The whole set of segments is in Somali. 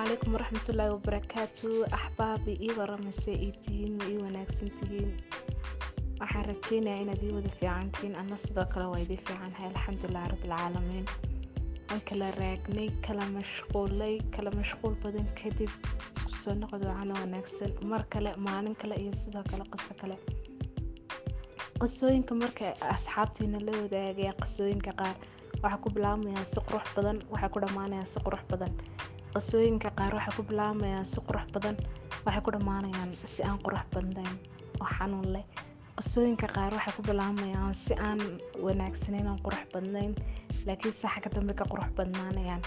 calaykum waraxmatullaahi wabarakaatu axbaabi ii waramayse ii tihiin ii wanaagsan tihiin waxaan rajeynayaa inaad ii wada fiican tihiin anna sidoo kale waa idii fiicanhay alxamdulilah rabbilcaalamiin waan kala raagnay kala mashquulay kala mashquul badan kadib isku soo noqod wacano wanaagsan. Mar kale maalin kale iyo sidoo kale qiso kale. Qisooyinka marka asxaabtiina la wadaagaya qisooyinka qaar. Waxaa ku bilaabamayaan si qurux badan waxay ku dhammaanayaan si qurux badan qisooyinka qaar waxay ku bilaabamayaan si qurux badan waxay ku dhammaanayaan si aan qurux badnayn oo xanuun leh. Qisooyinka qaar waxay ku bilaabamayaan si aan wanaagsanayn oo qurux badnayn laakiin se xagga dambe ka qurux badnaanayaan.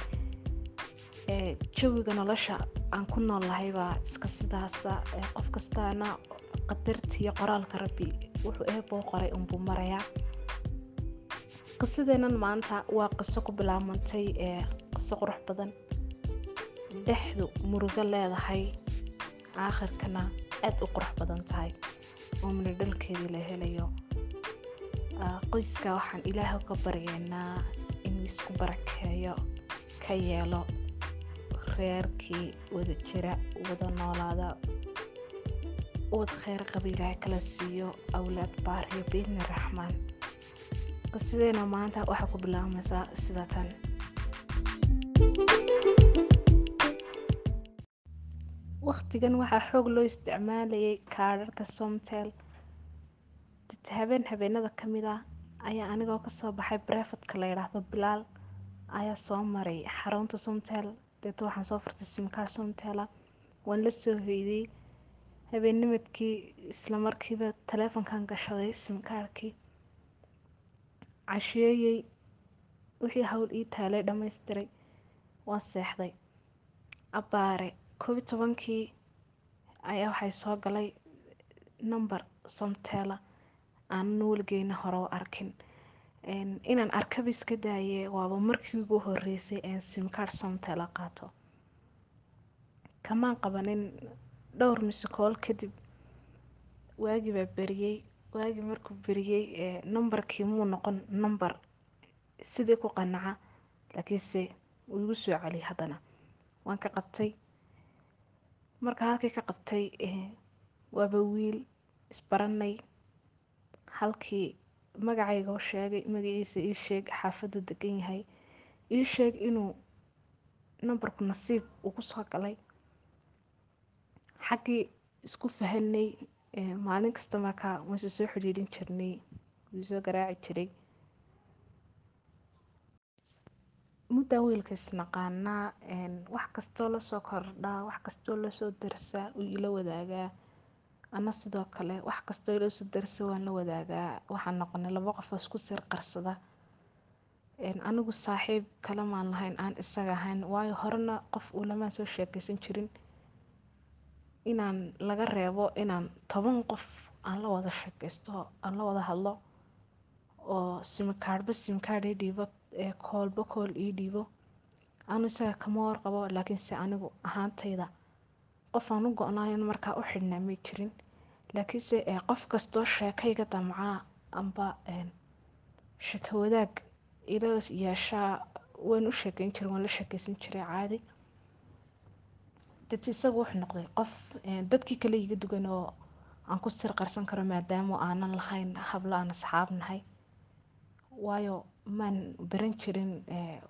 Jawiga nolosha aan ku noolahay baa iska sidaasa. Qof kastaana qadartiiyo qoraalka rabbi wuxuu eeboo qoray unbuu marayaa. Qisadeennan maanta waa qiso ku bilaabantay ee qiso qurux badan dhexdu murugo leedahay. Aakhirkana aad u qurux badan tahay. Oo minadhalkeedii la helayo. Qoyska waxaan ilaahay ka baryaynaa inuu isku barakeeyo ka yeelo reerkii wada jira wada noolaada wad kheyr qaba ilaahay kala siiyo awlaad baariyo biidni raxmaan. Qisadeena maanta waxaa ku bilaabmaysaa sida tan waqtigan waxaa xoog loo isticmaalayay kaadharhka somtel dad habeen habeenada ka mid ah ayaa anigoo ka soo baxay brefadka la yidhaahdo bilaal ayaa soo maray xarunta somtel deeta waxaan soo furtay simkaar somtela waan la soo hoydiyey habeennimadkii islamarkiiba taleefonkan gashaday simkaarkii casheeyey wixii hawl ii taalay dhammaystiray. Waan seexday. Abbaare koob iyo tobankii ayaa waxay soo galay number somtela. Aanan weligeyna hore u arkin. Inaan arkaba iska daaye waaba markii ugu horeysay aan simkaar somtela qaato. Kamaan qabanin dhowr misikool kadib waagii baa beriyey waagii markuu beriyey numbarkii muu noqon number sidii ku qanaca laakiinse wuu igu soo celiyay haddana. Waan ka qabtay marka halkii ka qabtay waaba wiil isbaranay. Halkii magacayga sheegay magaciisa ii sheeg xaafaduu degan yahay. Ii sheeg inuu numbarku nasiib ugu soo galay. Xaggii isku fahanay maalin kasta markaa wayse soo xidhiidhin jirnay wuu soo garaaci jiray muddaa wiilka isnaqaanaa wax kastoo la soo kordhaa wax kastoo la soo darsaa uu ila wadaagaa. Ana sidoo kale wax kastoo ilasoo darsa waan la wadaagaa. Waxaan noqonay laba qofoo isku sir qarsada. Anigu saaxiib kale maan lahayn aan isaga ahayn waayo horena qof uu lamaan soo sheekeysan jirin. Inaan laga reebo inaan toban qof aan la wada sheekeysto aan la wada hadlo oo simkaadhba simkaadh ii koolba kool ii dhiibo. Anu isaga kama warqabo laakiinse anigu ahaantayda qof aan u go-naayon markaa u xidhnaa may jirin. Laakiinse qof kastoo sheekayga damcaa amba sheeko wadaag ila yeeshaa waan u sheekeyn jiray waan la sheekeysan jiray caadi. Dad isagu wuxuu noqday qof dadkii kale iga dugan oo aan ku sir qarsan karo maadaama aanan lahayn hablo aan asxaab nahay waayo maan baran jirin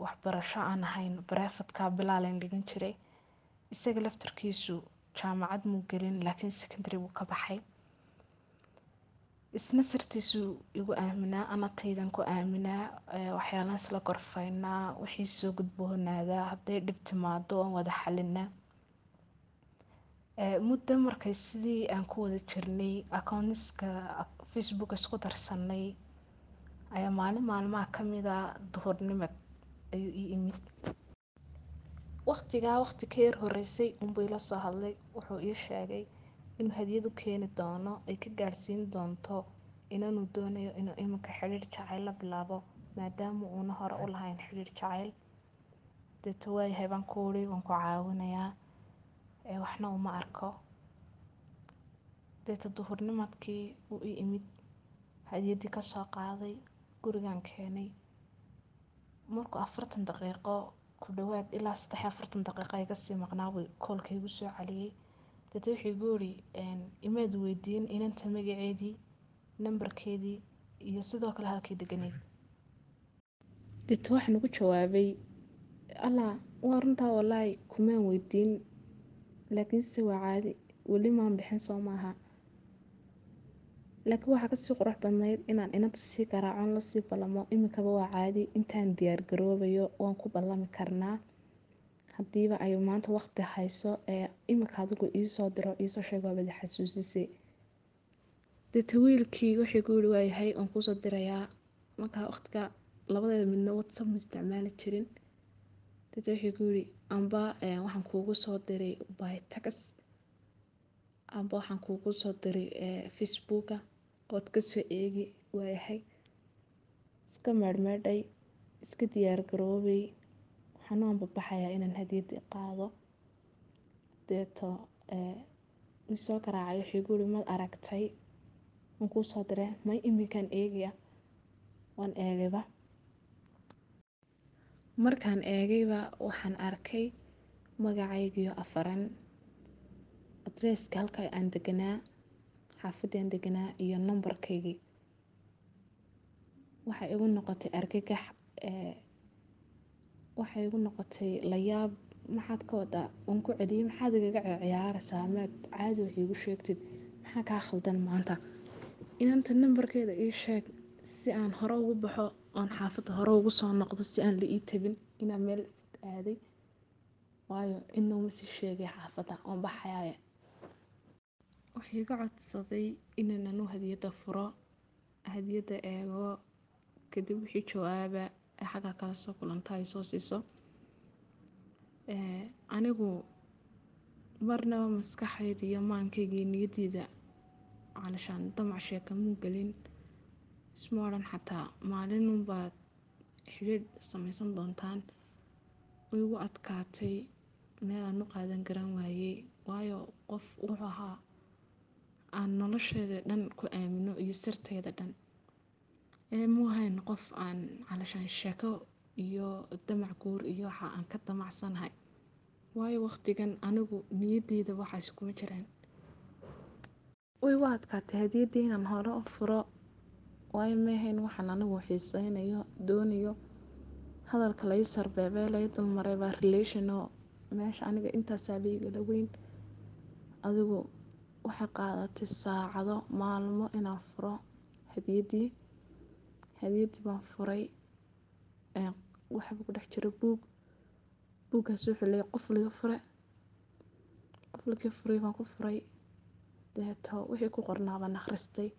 waxbarasho aan ahayn barefadka bilaalan dhigan jiray. Isaga laftarkiisu jaamacad muu gelin laakiin secondary buu ka baxay. Isna sirtiisuu igu aaminaa anataydan ku aaminaa waxyaalaan isla gorfaynaa wixii soo gudboonaadaa hadday dhib timaado aan wada xalinaa muddo markay sidii aan ku wada jirnay akooniska facebook isku darsanay ayaa maalin maalmaha ka mida duhurnimad ayuu ii imid. Waqtigaa waqti ka yar horeysay unbuu ila soo hadlay. Wuxuu ii sheegay inuu hadiyad u keeni doono ay ka gaadhsiin doonto inanuu doonayo inuu iminka xidhiir jacayl la bilaabo maadaama uuna hore u lahayn xidhiir jacayl. Deeta waayahay baan ku wuri waan ku caawinayaa waxna uma arko. Deeta duhurnimadkii uu ii imid hadiyaddii ka soo qaaday gurigan keenay. Markuu afartan daqiiqo ku dhawaad ilaa saddex afartan daqiiqa iga sii maqnaabuu koolka igu soo celiyey deeta wuxuu igu yidhi imaad weydiin inanta magaceedii nambarkeedii iyo sidoo kale halkay deganeyd deeta waxaan ugu jawaabay allah waa runtaa wallaahi kumaan weydiin laakiinse waa caadi weli maan bixin soo maaha laakiin waxaa ka sii qurux badnayd inaan inanta sii garaacon la sii ballamo iminkaba waa caadi intaan diyaar garoobayo waan ku ballami karnaa. Haddiiba ay maanta waqti hayso ee iminka adigu iisoo diro iisoo sheeg waabadi xasuusisay. Deeta wiilkii wuxuu igu yidhi waayahay waan kuusoo dirayaa. Markaa waqtiga labadeeda midna whatsapp ma isticmaali jirin. Deeta wuxuu igu yidhi amba waxaan kuugu soo diray by tax amba waxaan kuugu soo diray facebooka ood ka soo eegi waayahay iska meedhmeedhay iska diyaar garoobay. Waxaana waan babaxayaa inaan hadiyadii qaado. Deeto wuu soo garaacay igu yidhi maad aragtay? Waan kuusoo diray may iminkaan eegaya? Waan eegayba. Markaan eegayba waxaan arkay magacaygiyo afaran. Adresska halka aan deganaa xaafadii aan deganaa iyo nambarkaygii waxay igu noqotay argagax waxay igu noqotay layaab maxaad ka wadaa waan ku celiyey maxaad igaga ciyaaraysaa maad caadi wax iigu sheegtid maxaa kaa khaldan maanta? Inanta nambarkeeda ii sheeg si aan hore ugu baxo oon xaafadda hore ugu soo noqdo si aan la ii tabin inaan meel aaday. Waayo cidna uma sii sheegay xaafadda waan baxayaaye wuxuu iga codsaday inaan anu hadiyadda furo hadiyadda eego kadib wixii jawaaba ee xagga kala soo kulanta ay soo siiso. Anigu marnaba maskaxdayda iyo maankayga iyo calashaan damac muu gelin. Isma odhan xataa maalin unbaad xidhiidh samaysan doontaan. Way igu adkaatay meel aan u qaadan garan waayey waayo qof wuxuu ahaa aan nolosheeda dhan ku aamino iyo sirteeda dhan. Ee muu ahayn qof aan calashaan sheeko iyo damac guur iyo waxa aan ka damacsanahay. Waayo waqtigan anigu niyadeyda waxaasi kuma jiraan way igu adkaatay hadiyaddii inaan hore u furo. Waayo ma ahayn waxaan anigu xiiseynayo doonayo hadalka lai sarbeebee lai dulmaray baa relation oo meesha aniga intaasaaba igala weyn adigu waxay qaadatay saacado maalmo inaan furo. Hadiyaddii hadiyaddii baan furay waxba ku dhex jira buug. Buuggaas wuxuu leeyahay qof fure. Qof laga furay baan ku furay. Deeto wixii ku qornaa baan akhristay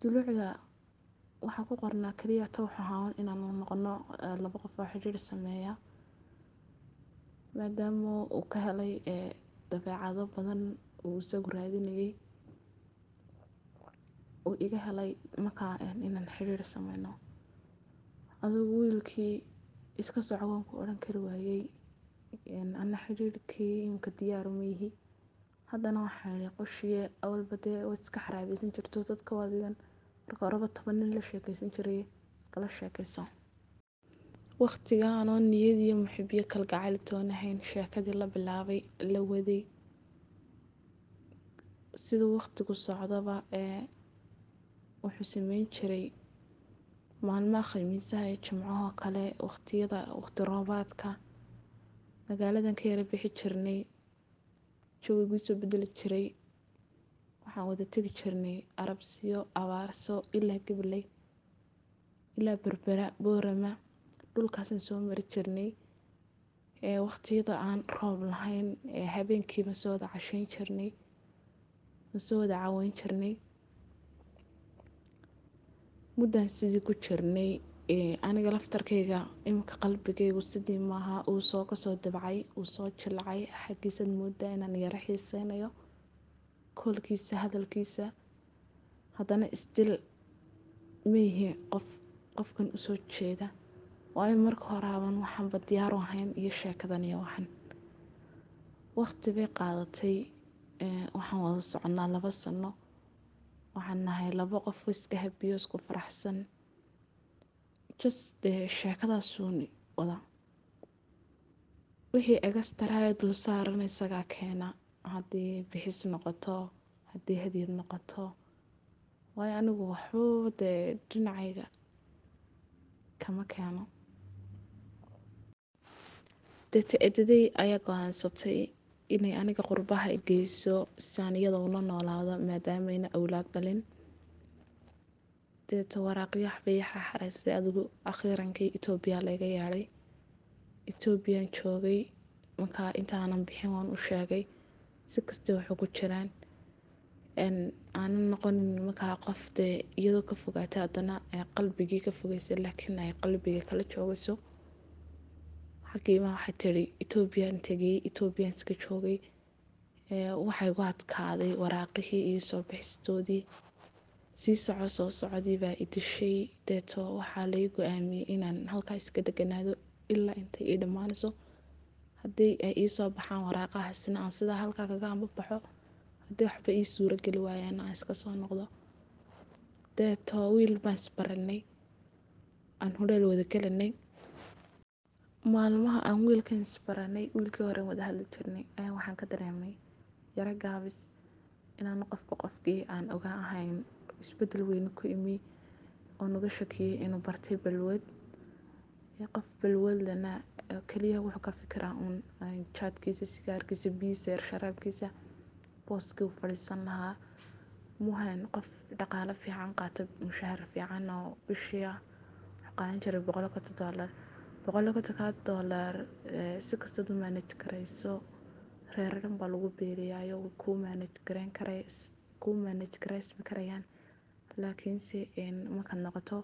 dulucda waxaa ku qornaa kaliya ta wuxuu ahaa inaan noqono laba qof oo xidhiidh sameeya. Maadaama uu ka helay dabeecado badan uu isagu raadinayay uu iga helay markaa inaan xidhiidh sameyno. Adigu wiilkii iska soco waan ku odhan kari waayey ana xidhiidhkii imika diyaar uma yihi. Haddana waxaan idhi qoshiye awalba dee waad iska xaraabeysan jirto dadka adigan marka horeba toban nin la sheekeysan jiray iskala sheekeyso waqtiga anoo niyad iyo muxibiyo kalgacayl toonahayn sheekadii la bilaabay la waday sida waqtigu socdaba ee wuxuu sameyn jiray maalmaha khamiisaha iyo jimcahoo kale waqtiyada waqti roobaadka. Magaaladan ka yara bixi jirnay jawigu soo bedeli jiray waxaan wada tegi jirnay arabsiyo abaarso ilaa gabley ilaa berbera boorama. Dhulkaasaan soo mari jirnay ee waqtiyada aan roob lahayn ee habeenkiiba soo wada casheyn jirnay soo wada caweyn jirnay muddaan sidii ku jirnay aniga laftarkayga iminka qalbigaygu sidii maaha uu soo ka soo dabcay uu soo jilcay xaggiisaad moodaa inaan yaro xiiseynayo koolkiisa hadalkiisa haddana istil maihi qof qofkan u soo jeeda waayo marka horaaban waxaanba diyaaru ahayn iyo sheekadan iyo waxan waqti bay qaadatay waxaan wada soconaa laba sano. Waxaan nahay laba qof oo iska habiyo isku faraxsan. Just dee sheekadaasuun wada. Wixii egastaraayo dul saaran isagaa keena. Haddii bixis noqoto haddii hadiyad noqoto. Waayo anigu waxbaba dee dhinacayga kama keeno. Deeta edaday ayaa go'aansatay inay aniga qurbaha geyso saan ula noolaado maadaameyna awlaad dhalin. Deeta waraaqyo waxbay xaxareysay adigu akhiirankii etoobiya layga yeedhay etoobiyaan joogay. Markaa intaanan bixin waan u sheegay. Si kastay wax ugu jiraan. Aanan noqonin markaa qof dee iyadoo ka fogaatay haddana qalbigii ka fogeysay laakiin ay qalbiga kala joogayso xaggiiba waxay tidhi etoobiyaan tegay etoobiyaan iska joogay. Waxay gu adkaaday waraaqihii iyo soo bixistoodii. Sii soco soo socodii baa i dishay. Deeto waxaa lay go'aamiyey inaan halkaa iska deganaado ilaa intay ii dhammaanayso. Haddii ay iisoo baxaan waraaqahaasina aan sidaa halkaa kaga ambabaxo haddii waxba ii suuro geli waayaan aan iska soo noqdo. Deeto wiil baan isbaranay aan hodheel wada gelanay maalmaha aan wiilkan isbaranay wiilkii hore wada hadli jirnay ayaan waxaan ka dareemay yaro gaabis inaan qofka qofkii aan ogaa ahayn isbeddel weyne ku imi oo naga shakiyey inuu bartay balwad qof balwadlana keliya wuxuu ka fikiraa uun jaadkiisa sigaarkiisa biiseer sharaabkiisa booskii u fadhiisan lahaa. Muhayn qof dhaqaale fiican qaata mushahar fiican oo bishii ah wuxuu qaadan jiray boqol konta boqol kontonkaa doolar si kastaad u maanaj garayso reero dhan baa lagu beeriyaayo kuu maanaj garaysmi karayaan. Laakiinse markaad noqoto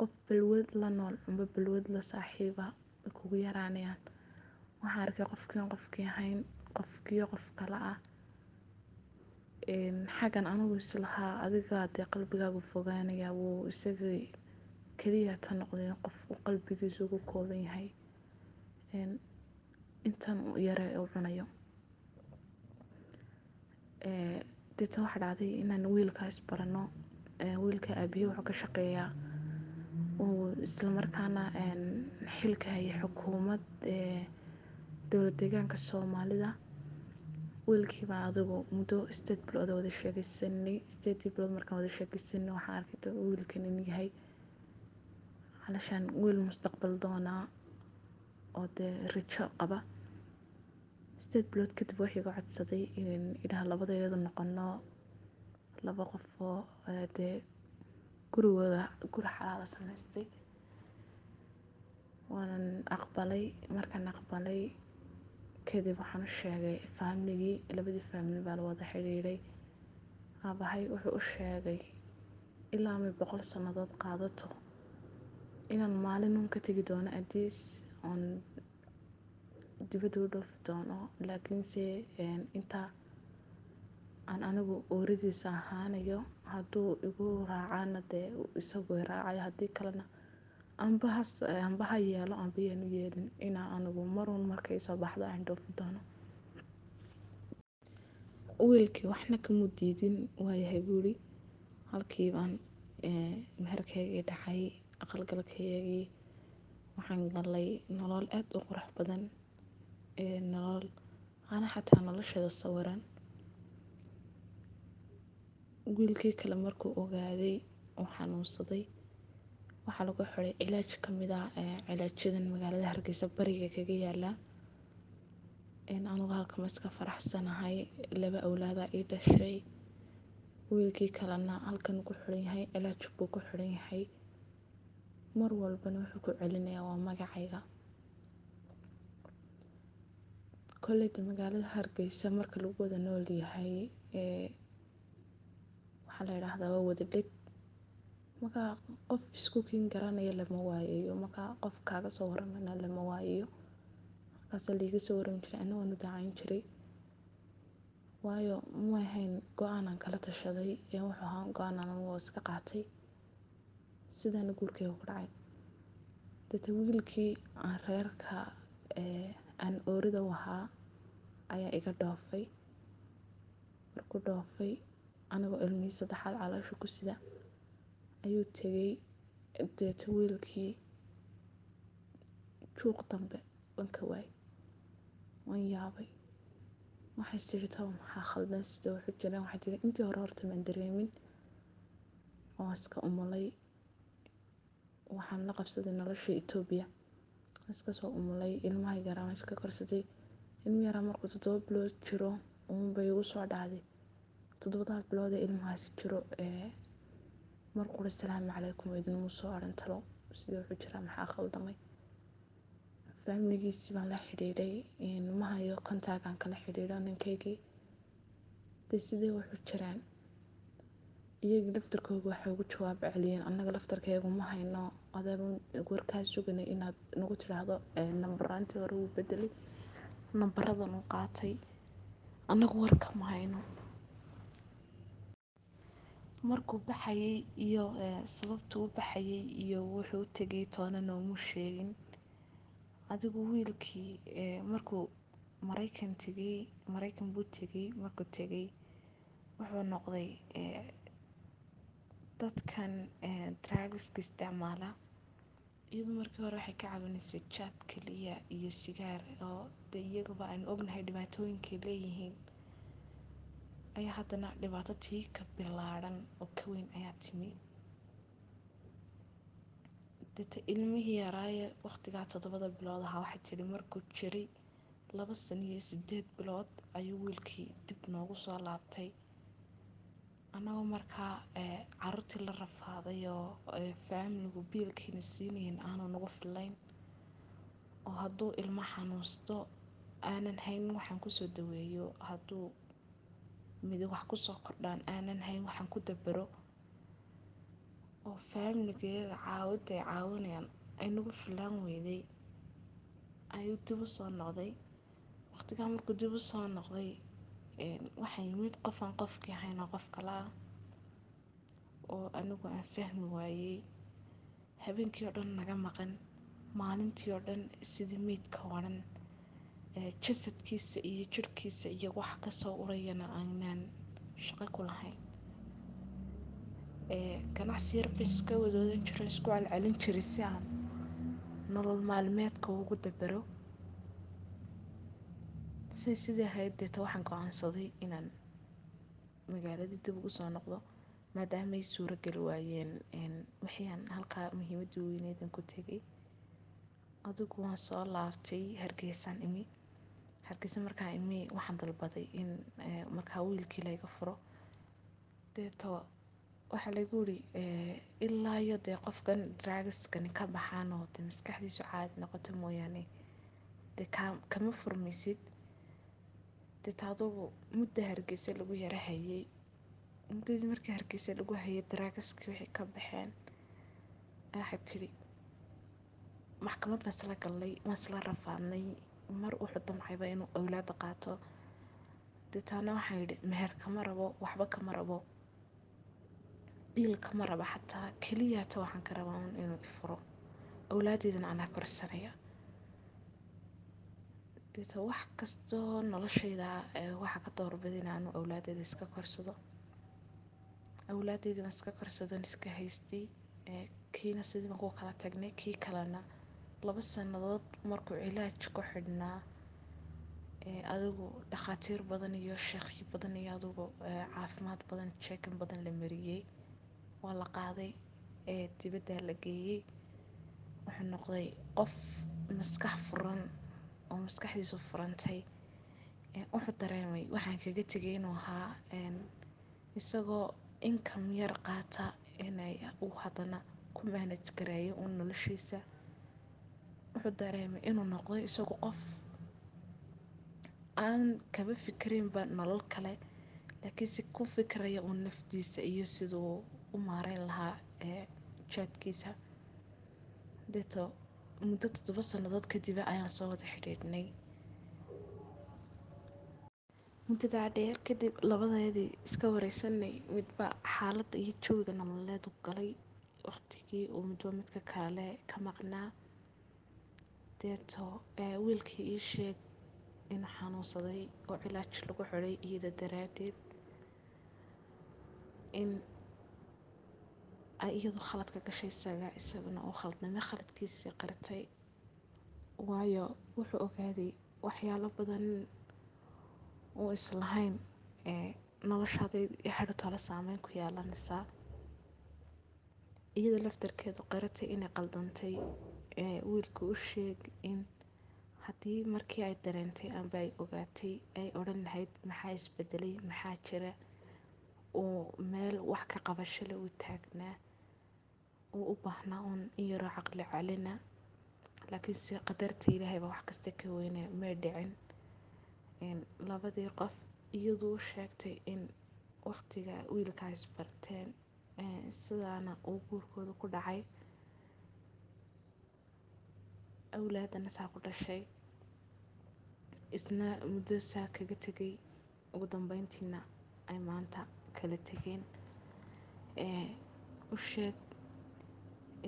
qof balwad la nool amba balwad la saaxiiba kugu yaraanayaan. Waxaan arkay qofkiin qofkii ahayn qofkiyo qof kale ah. Xaggan anigu islahaa adigaa dee qalbigaagu fogaanaya wuu isagii keliya ta noqday qof uu qalbigiisu ugu kooban yahay intan yare u cunayo. Deeta waxaa dhacday inaan wiilkaas barano wiilka aabihii wuxuu ka shaqeeyaa. Islamarkaana xilka hayay xukuumad dowlad deegaanka soomaalida. Wiilkiibaa adigu muddo sideed bilood wada sheegeysanay sideedii bilood markaan wada sheegeysanay waxaan arkay wiilkan inuu yahay halashaan wiil mustaqbal doonaa oo dee rajo qaba. Sideed bilood kadib waxay iga codsaday in idhaha labadeedu noqono laba qof oo dee gurigooda guri xalaala samaystay. Waanan aqbalay markaan aqbalay kadib waxaan u sheegay faamligii labadii faamili baa la wada xidhiidhay. Aabahay wuxuu u sheegay ilaa may boqol sannadood qaadato inaan maalin uun ka tegi doono adiis oon dibadda u dhoofi doono laakiinse intaa aan anigu ooridiisa ahaanayo hadduu igu raacaana dee isagu raacayo haddii kalena ambahas amba ha yeelo amba yaanu yeelin inaa anigu maruun markay soo baxdo aan dhoofi doono wiilkii waxna kamu diidin waayahay buuri halkii baan meherkaygii dhacay aqalgalkaygii waxaan galay nolol aad u qurux badan nolol ana xataa nolosheeda sawiran. Wiilkii kale markuu ogaaday uu xanuunsaday waxaa lagu xiray cilaaj ka mid ah cilaajadan magaalada hargeysa bariga kaga yaalla. Anugu halkama iska faraxsanahay laba awlaada ii dhashay. Wiilkii kalena halkan ku xiran yahay cilaaj buu ku xiran yahay mar walbana wuxuu ku celinayaa waa magacayga. Kolleyda magaalada hargeysa marka lagu wada nool yahay waxaa la yidhaahdaa waa wada dheg. Markaa qof isku kiin garanaya lama waayayo markaa qof kaaga soo waramana lama waayayo markaasa liiga soo warami jiray u dacayn jiray. Waayo ma ahayn go'aanan kala tashaday ee wuxuu ahaa go'aanan anigoo iska qaatay sidaana guurkeyga ku dhacay deeta wiilkii aan reerka aan oorida u ahaa ayaa iga dhoofay. Markuu dhoofay anigoo ilmihii saddexaad caloosha ku sida ayuu tegay. Deeta wiilkii juuq dambe wanka waay waan yaabay. Waxay tiri taba maxaa khaldan sida waxu jiraan? Waxay tiri intii hore horta maan dareemin. Waan iska umulay waxaan la qabsaday nolosha Itoobiya. Waan iska soo umulay ilmaha yaraa waan iska korsaday ilma yaraa markuu toddoba bilood jiro uunbay igu soo dhacday. Toddobadaa bilood ee ilmahaasi jiro ee markuu assalaamu calaykum idinmu soo odhan talo sida wuxuu jiraa maxaa khaldamay faamiligiisii baan la xidhiidhay ilmaha iyo kala xidhiidho ninkaygii. Dee sidee wuxu jiraan? Iyagii laftarkooga waxay ugu jawaab celiyeen annaga laftarkeegu ma hayno warkaa suganay inaad nagu tidhaahdo nambaraantii hore wuu bedelay. Nambaradan uu qaatay. Annagu warka ma hayno markuu baxayay iyo sababtuu u baxayay iyo wuxuu tegay toona noomuu sheegin. Adigu wiilkii markuu maraykan tegay maraykan buu tegay markuu tegay wuxuu noqday dadkan drugska isticmaala. Iyadu markii hore waxay ka caawinaysay jaad keliya iyo sigaar oo dee iyagaba aan ognahay dhibaatooyinkay leeyihiin. Ayaa haddana dhibaato tii ka bilaadhan oo ka weyn ayaa timi. Deeta ilmihii yaraaye waqtigaa toddobada bilood ahaa waxay tidhi markuu jiray laba sano iyo siddeed bilood ayuu wiilkii dib noogu soo laabtay annagoo markaa caruurtii la rafaaday oo faamiligu biilkiina siinayn aanu nagu filayn oo hadduu ilmo xanuusto aanan haynin waxaan ku soo daweeyo hadduu midi wax ku soo kordhaan aanan hayn waxaan ku dabaro oo faamiligayaga caawinta ay caawinayaan ay nagu filaan weyday ayuu dib u soo noqday. Waqtigaa markuu dib u soo noqday waxaa yimid qofaan qofkii ahayn oo qof kale ah oo anigu aan fahmi waayey. Habeenkii oo dhan naga maqan maalintii oo dhan sidii meydka waran jasadkiisa iyo jirhkiisa iyo wax ka soo urayana aanaan shaqo ku lahayn. Ganacsi yarba iska wadoodan jiro isku celcelin jiray si aan nolol maalmeedka ugu dabaro say sidii ahayd deeta waxaan go'aansaday inaan magaaladii dib ugu soo noqdo maadaamay suuro geli waayeen wixii aan halkaa muhiimadii weyneedan ku tegay. Adigu waan soo laabtay hargeysaan imi. Hargeysa markaa imi waxaan dalbaday in markaa wiilkii layga furo. Deeto waxaa laygu yiri ilaa iyo dee qofkan drugskani ka baxaan oo dee maskaxdiisu caadi noqoto mooyaane. Dee kama furmaysid deeta adugu mudda hargeysa lagu yara hayay muddadii markii hargeysa lagu hayay drugskii wixii ka baxeen. Waxay tidhi maxkamad baan isla gallay waan isla rafaadnay. Mar wuxuu damcayba inuu awlaada qaato. Deetaana waxaan yidhi meher kama rabo waxba kama rabo. Biil kama rabo xataa keliya hata waxaan ka rabaa un inuu ifuro awlaadeydana anaa korsanaya deeta wax kastoo noloshayda waxaa ka doorbiday inaanu awlaadeeda iska korsado awlaadeydii baan iska korsadon iska haystay kiina sidii baan ku kala tagnay kii kalena laba sannadood markuu cilaaj ku xidhnaa adigu dhakhaatiir badan iyo sheekhyo badan iyo adigu caafimaad badan jeekan badan la mariyey waa la qaaday dibaddaa la geeyey wuxuu noqday qof maskax furan oo maskaxdiisu furantay. Wuxuu dareemay waxaan kaga tegay inuu ahaa isagoo inkam yar qaata inay uu haddana ku maanaj gareeyo uun noloshiisa. Wuxuu dareemay inuu noqday isagu qof aan kaba fikiraynba nolol kale laakiinse ku fikraya uun naftiisa iyo siduu u maareyn lahaa jaadkiisa deeto muddo toddoba sannadood kadiba ayaan soo wada xidhiidhnay muddadaa dheer kadib labadeedii iska wareysanay midba xaaladda iyo jawiga nololeed u galay waqtigii uu midba midka kale ka maqnaa deeto wiilkii ii sheeg inuu xanuunsaday oo cilaaj lagu xidhay iyada daraaddeed in ay iyadu khaladka gashay isaga isaguna uu khaldamay khaladkiisii qaritay waayo wuxuu ogaaday waxyaalo badan uu islahayn noloshaada hadhowtole saameyn ku yeelanaysaa iyada laftarkeedu qiratay inay qaldantay wiilka u sheeg in haddii markii ay dareentay amba ay ogaatay ay odhan lahayd maxaa isbedelay maxaa jira? Uu meel wax ka qabashale uu taagnaa uu u baahnaa uun in yaroo caqli celina laakiinse qadarta ilaahayba wax kasta ka weyne may dhicin. Labadii qof iyaduu u sheegtay in waqtiga wiilkaa isbarteen sidaana uu guurkooda ku dhacay. Awlaadana saa ku dhashay. Isna muddo saa kaga tegay ugu dambeyntiina ay maanta kala tegeen. U sheeg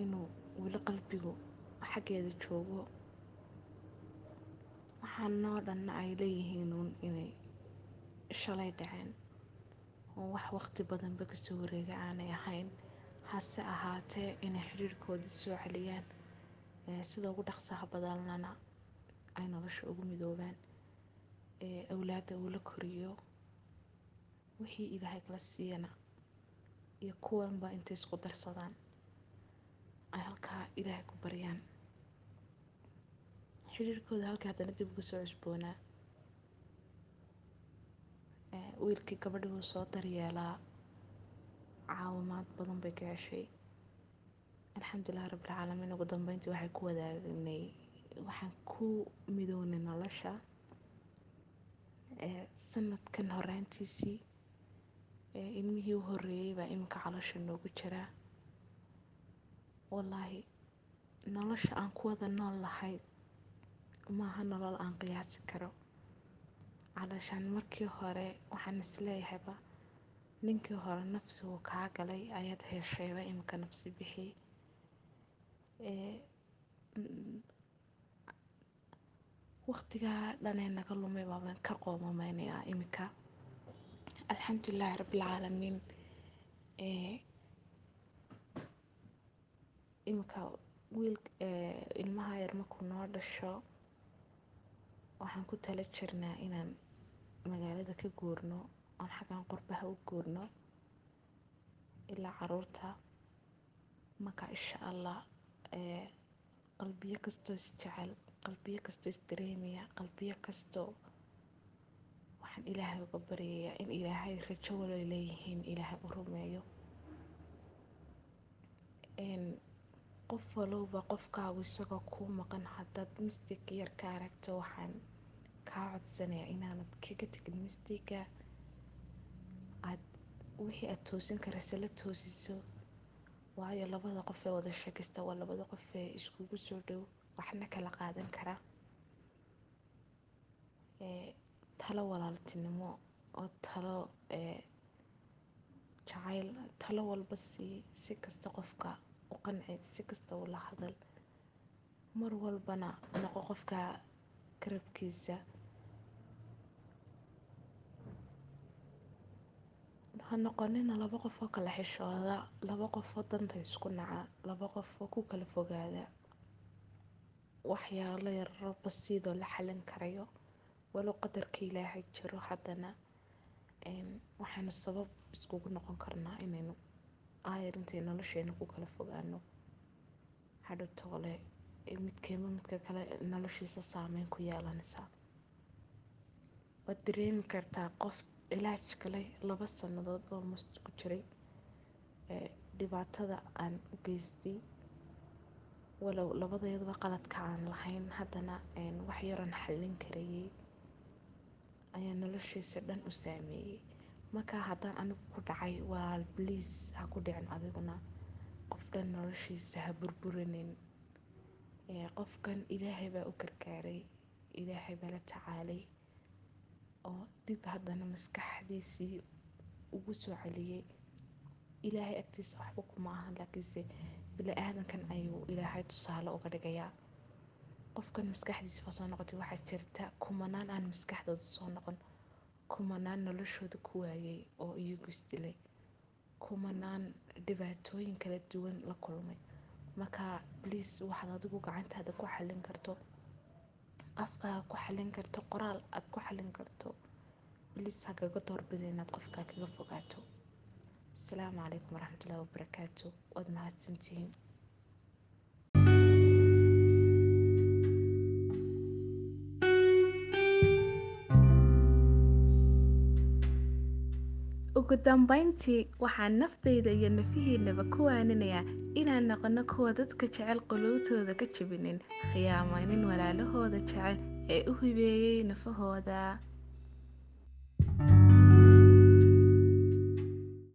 inuu weli qalbigu xaggeeda joogo. Waxaanoo dhanna ay leeyihiin uun inay shalay dhaceen. Oo wax waqti badanba ka soo wareega aanay ahayn. Hase ahaatee inay xiriirkoodii soo celiyaan sida ugu dhaqsaha badanlana ay nolosha ugu midoobaan awlaadda uu la koriyo wixii ilaahay kala siiyana iyo kuwanba intay isku darsadaan ay halkaa ilaahay ku baryaan xiriirkooda halkii haddana dib uga soo cusboonaa wiilkii gabadhi soo daryeelaa caawimaad badan bay ka heshay. Alxamdulilah rabbilcaalamiin ugu dambeyntii waxay ku wadaagnay waxaan ku midownay nolosha. Sanadkan horaantiisii ilmihii u horeeyey baa iminka caloosha noogu jiraa wallaahi nolosha aan ku wada nool lahay maaha nolol aan qiyaasi karo. Calooshaan markii hore waxaan isleeyahayba ninkii hore nafsi uu kaa galay ayaad heshayba iminka nafsi bixi. Waqtigaa dhanee naga lumay baabaan ka qoomameynayaa iminka. Alxamdulilaahi rabbilcaalamiin wiil ilmaha yar markuu noo dhasho waxaan ku tala jirnaa inaan magaalada ka guurno oon xaggan qurbaha u guurno ilaa carruurta. Marka insha allah qalbiyo kastoo isjecel qalbiyo kastoo isdareemaya qalbiyo kastoo waxaan ilaahay uga baryayaa in ilaahay rajo waloy leeyihiin ilaahay u rumeeyo qof walowba qofkaagu isagoo kuu maqan haddaad mistig yar ka aragto waxaan kaa codsanayaa inaanad kaga tegin mistiga aad wixii aad toosin karaysa la toosiso waayo labada qof ee wada sheekaysta waa labada qof ee iskugu soo dhow waxna kala qaadan kara talo walaaltinimo oo talo jacayl talo walba sii si kasta qofka u qanci si kasta ula hadal. Mar walbana noqo qofka garabkiisa. Ha noqonina laba qof oo kala xishooda laba qof oo danta isku naca laba qof oo ku kala fogaada. Waxyaalo yararo basiidoo la xalin karayo. Walow qadarka ilaahay jiro haddana waxaynu sabab iskugu noqon karnaa inaynu aayar intay nolosheena ku kala fogaano hadhow toole midka kale noloshiisa saameyn ku yeelanaysaa waad dareemi kartaa qof cilaaj galay laba sannadood oo must ku jiray dhibaatada aan u geystay. Walow labadeeduba qaladka aan lahayn haddana wax yaroon xallin karayay. Ayaa noloshiisa dhan u saameeyey markaa haddaan anigu ku dhacay walaal bliis ha ku dhicin adiguna. Qof dhan noloshiisa ha burburinin. Qofkan ilaahay baa u gargaaray ilaahay baa la tacaalay oo dib haddana maskaxdiisii ugu soo celiyey ilaahay agtiisa waxba kuma ahan laakiinse bini aadankan ayuu ilaahay tusaale uga dhigayaa. Qofkan maskaxdiisa waa soo noqotay waxaa jirta kumanaan aan maskaxdooda soo noqon kumanaan noloshooda ku waayay oo iyagu isdilay kumanaan dhibaatooyin kala duwan la kulmay. Marka bliis waxaad adigu gacantaada ku xallin karto. Afkaaga ku xallin karto qoraal aad ku xallin karto. Bilis ha kaga doorbida inaad qofkaa kaga fogaato. Asalaamu calaykum waraxmatullaahi wabarakaatu waad mahadsantihiin ugu dambeyntii waxaan naftayda iyo nafihiinaba ku waaninayaa inaan noqono kuwa dadka jecel quluubtooda ka jabinin khiyaamaynin walaalahooda jecel ee u hibeeyey nafahooda